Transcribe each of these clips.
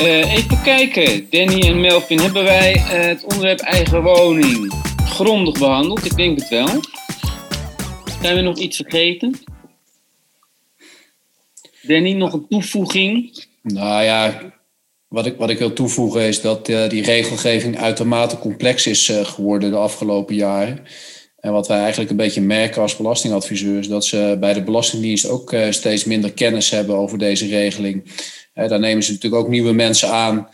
Uh, even kijken, Danny en Melvin, hebben wij uh, het onderwerp eigen woning grondig behandeld? Ik denk het wel. Zijn we nog iets vergeten? Danny, nog een toevoeging? Nou ja, wat ik, wat ik wil toevoegen is dat uh, die regelgeving uitermate complex is geworden de afgelopen jaren. En wat wij eigenlijk een beetje merken als belastingadviseurs, dat ze bij de Belastingdienst ook steeds minder kennis hebben over deze regeling. Daar nemen ze natuurlijk ook nieuwe mensen aan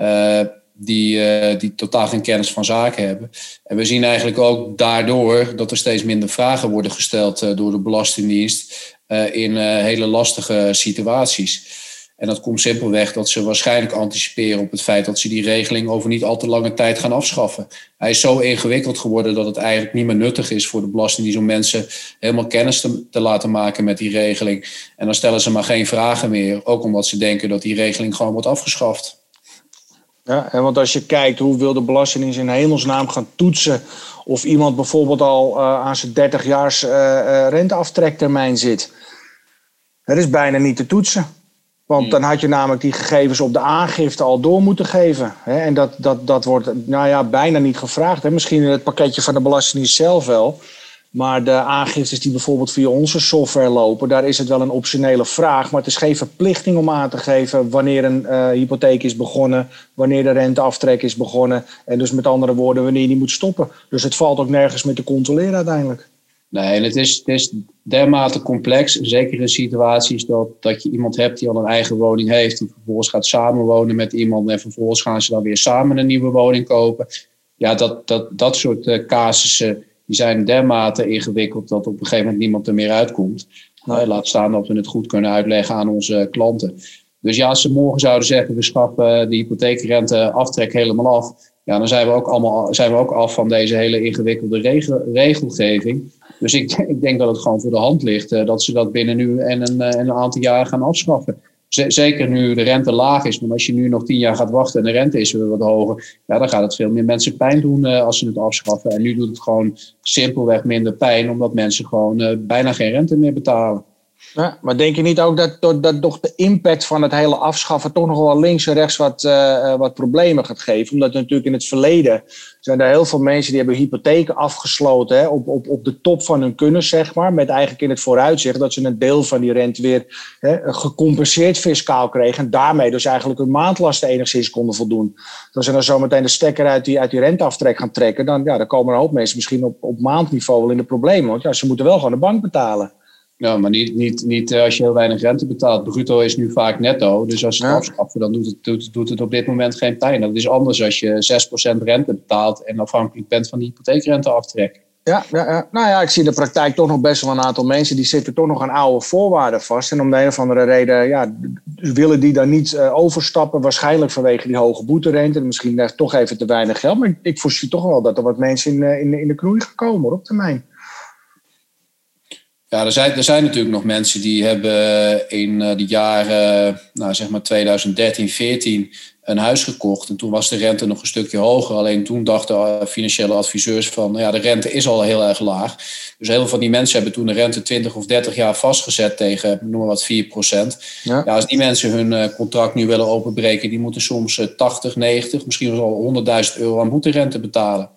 uh, die, uh, die totaal geen kennis van zaken hebben. En we zien eigenlijk ook daardoor dat er steeds minder vragen worden gesteld door de Belastingdienst in hele lastige situaties. En dat komt simpelweg dat ze waarschijnlijk anticiperen op het feit dat ze die regeling over niet al te lange tijd gaan afschaffen. Hij is zo ingewikkeld geworden dat het eigenlijk niet meer nuttig is voor de Belastingdienst om mensen helemaal kennis te, te, laten maken met die regeling. En dan stellen ze maar geen vragen meer, ook omdat ze denken dat die regeling gewoon wordt afgeschaft. Ja, en want als je kijkt hoe wil de Belastingdienst in hemelsnaam gaan toetsen of iemand bijvoorbeeld al uh, aan zijn 30 jaars uh, uh, renteaftrektermijn zit. Dat is bijna niet te toetsen. Want hmm. dan had je namelijk die gegevens op de aangifte al door moeten geven. En dat, dat, dat wordt nou ja, bijna niet gevraagd. Misschien in het pakketje van de Belastingdienst zelf wel. Maar de aangiftes die bijvoorbeeld via onze software lopen, daar is het wel een optionele vraag. Maar het is geen verplichting om aan te geven wanneer een uh, hypotheek is begonnen, wanneer de renteaftrek is begonnen. En dus met andere woorden, wanneer die moet stoppen. Dus het valt ook nergens meer te controleren uiteindelijk. Nee, en het is, het is dermate complex, zeker in situaties dat, dat je iemand hebt die al een eigen woning heeft, die vervolgens gaat samenwonen met iemand en vervolgens gaan ze dan weer samen een nieuwe woning kopen. Ja, dat, dat, dat soort uh, casussen die zijn dermate ingewikkeld dat op een gegeven moment niemand er meer uitkomt. Nou, laat staan dat we het goed kunnen uitleggen aan onze klanten. Dus ja, als ze morgen zouden zeggen, we schappen de hypotheekrente aftrek helemaal af. Ja, dan zijn we ook, allemaal, zijn we ook af van deze hele ingewikkelde regel, regelgeving. Dus ik, ik, denk dat het gewoon voor de hand ligt uh, dat ze dat binnen nu en een, uh, een aantal jaar gaan afschaffen. Zeker nu de rente laag is, maar als je nu nog tien jaar gaat wachten en de rente is weer wat hoger, ja, dan gaat het veel meer mensen pijn doen uh, als ze het afschaffen. En nu doet het gewoon simpelweg minder pijn, omdat mensen gewoon bijna geen rente meer betalen. Maar denk je niet ook dat, dat toch de impact van het hele afschaffen toch nog wel links en rechts wat, uh, wat problemen gaat geven? Omdat natuurlijk in het verleden zijn er heel veel mensen die hebben hypotheken afgesloten hè, op, op, op de top van hun kunnen, zeg maar. Met eigenlijk in het vooruitzicht dat ze een deel van die rente weer hè, gecompenseerd fiscaal kregen. En daarmee dus eigenlijk hun maandlasten enigszins konden voldoen. Als ze dan zometeen de stekker uit die, uit die renteaftrek gaan trekken, dan, ja, dan komen een hoop mensen misschien op, op maandniveau wel in de problemen. Want ja, ze moeten wel gewoon de bank betalen. Ja, maar niet, niet, niet eh, als je heel weinig rente betaalt. Bruto is nu vaak netto. Dus als je het ja. afschaffen, dan doet het, doet, doet het op dit moment geen pijn. Dat is anders als je 6% rente betaalt en afhankelijk bent van de hypotheekrenteaftrek. Ja, ja, ja, nou ja, ik zie in de praktijk toch nog best wel een aantal mensen die zitten toch nog aan oude voorwaarden vast. En om de een of andere reden ja, willen die daar niet uh, overstappen. Waarschijnlijk vanwege die hoge boeterente. Misschien toch even te weinig geld. Maar ik voorzie toch wel dat er wat mensen in, in, in de knoei gaan komen op termijn. Ja, er zijn, er zijn natuurlijk nog mensen die hebben in eh, de jaren, nou zeg maar 2013, 14 een huis gekocht. En toen was de rente nog een stukje hoger. Alleen toen dachten eh, financiële adviseurs van, nou ja, de rente is al heel erg laag. Dus heel veel van die mensen hebben toen de rente 20 of 30 jaar vastgezet tegen, noem maar wat, 4 procent. Ja. ja. als die mensen hun eh, contract nu willen openbreken, die moeten soms 80, 90, misschien wel 100.000 euro aan boeterente betalen.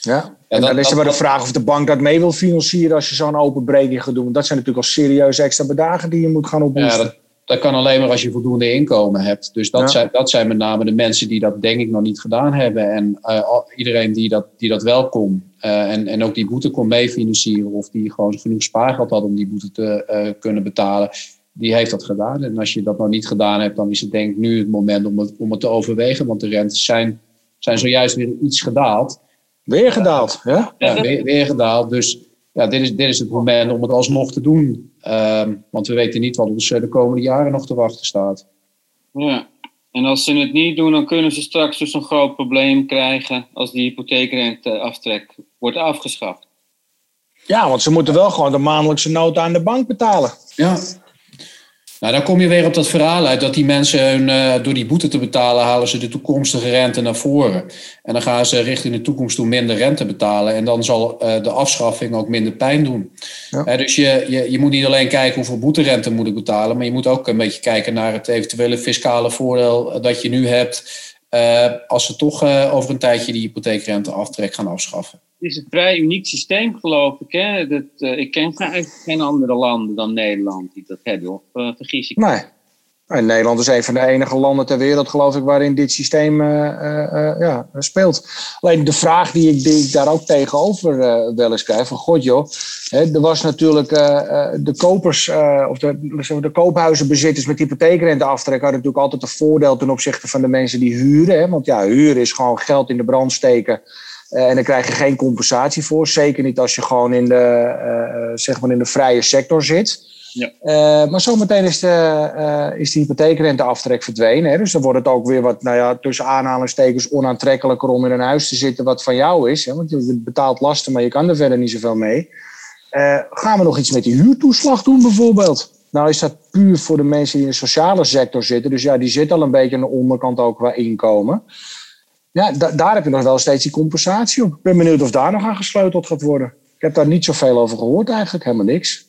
Ja, en dan is er maar de vraag of de bank dat mee wil financieren als je zo'n openbreking gaat doen. Dat zijn natuurlijk al serieuze extra bedragen die je moet gaan oplossen. Ja, dat, dat, kan alleen maar als je voldoende inkomen hebt. Dus dat, zijn, dat zijn met name de mensen die dat denk ik nog niet gedaan hebben. En uh, iedereen die dat, die dat wel kon uh, en, en ook die boete kon meefinancieren of die gewoon genoeg spaargeld had om die boete te uh, kunnen betalen, die heeft dat gedaan. En als je dat nog niet gedaan hebt, dan is het denk ik nu het moment om het, om het te overwegen. Want de rentes zijn, zijn zojuist weer iets gedaald. Weer gedaald, ja? Ja, weer, weer gedaald. Dus ja, dit, is, dit is het moment om het alsnog te doen. Uh, want we weten niet wat ons de komende jaren nog te wachten staat. Ja, en als ze het niet doen, dan kunnen ze straks dus een groot probleem krijgen als die hypotheekrenteaftrek wordt afgeschaft. Ja, want ze moeten wel gewoon de maandelijkse nota aan de bank betalen. Ja. Nou, dan kom je weer op dat verhaal uit dat die mensen hun, uh, door die boete te betalen halen ze de toekomstige rente naar voren. En dan gaan ze richting de toekomst toe minder rente betalen. En dan zal uh, de afschaffing ook minder pijn doen. Ja. Uh, dus je, je, je moet niet alleen kijken hoeveel boeterente moet ik betalen, maar je moet ook een beetje kijken naar het eventuele fiscale voordeel dat je nu hebt. als ze toch over een tijdje die hypotheekrenteaftrek gaan afschaffen. Is een vrij uniek systeem, geloof ik. Hè? Dat, uh, ik ken eigenlijk geen andere landen dan Nederland die dat hebben. Of uh, vergis ik Nee. Nederland is een van de enige landen ter wereld, geloof ik, waarin dit systeem uh, ja, speelt. Alleen de vraag die ik, die ik daar ook tegenover wel eens krijg: van god joh, hè, er was natuurlijk de kopers of de, de koophuizenbezitters met hypotheekrenteaftrek hadden natuurlijk altijd een voordeel ten opzichte van de mensen die huren. Hè? Want ja, huren is gewoon geld in de brand steken. Uh, en daar krijg je geen compensatie voor. Zeker niet als je gewoon in de, uh, zeg maar in de vrije sector zit. Ja. Uh, maar zometeen is de, is de hypotheekrenteaftrek verdwenen. Hè? Dus dan wordt het ook weer wat, nou ja, tussen aanhalingstekens onaantrekkelijker om in een huis te zitten wat van jou is. Hè? Want je betaalt lasten, maar je kan er verder niet zoveel mee. gaan we nog iets met die huurtoeslag doen bijvoorbeeld? Nou is dat puur voor de mensen die in de sociale sector zitten. Dus ja, die zitten al een beetje aan de onderkant ook qua inkomen. Ja, da daar heb je nog wel steeds die compensatie op. Ik ben benieuwd of daar nog aan gesleuteld gaat worden. Ik heb daar niet zoveel over gehoord eigenlijk, helemaal niks.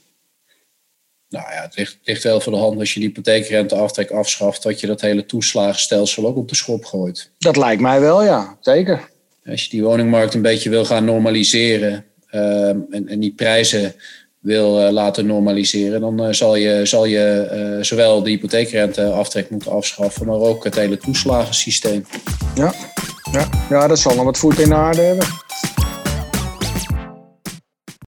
Nou ja, het ligt, ligt wel voor de hand als je die hypotheekrenteaftrek afschaft, dat je dat hele toeslagenstelsel ook op de schop gooit. Dat lijkt mij wel, ja, zeker. Als je die woningmarkt een beetje wil gaan normaliseren uh, en, en die prijzen wil uh, laten normaliseren, dan uh, zal je, zal je zowel de hypotheekrenteaftrek moeten afschaffen, maar ook het hele toeslagensysteem. Ja, ja, ja dat zal nog wat voet in de aarde hebben.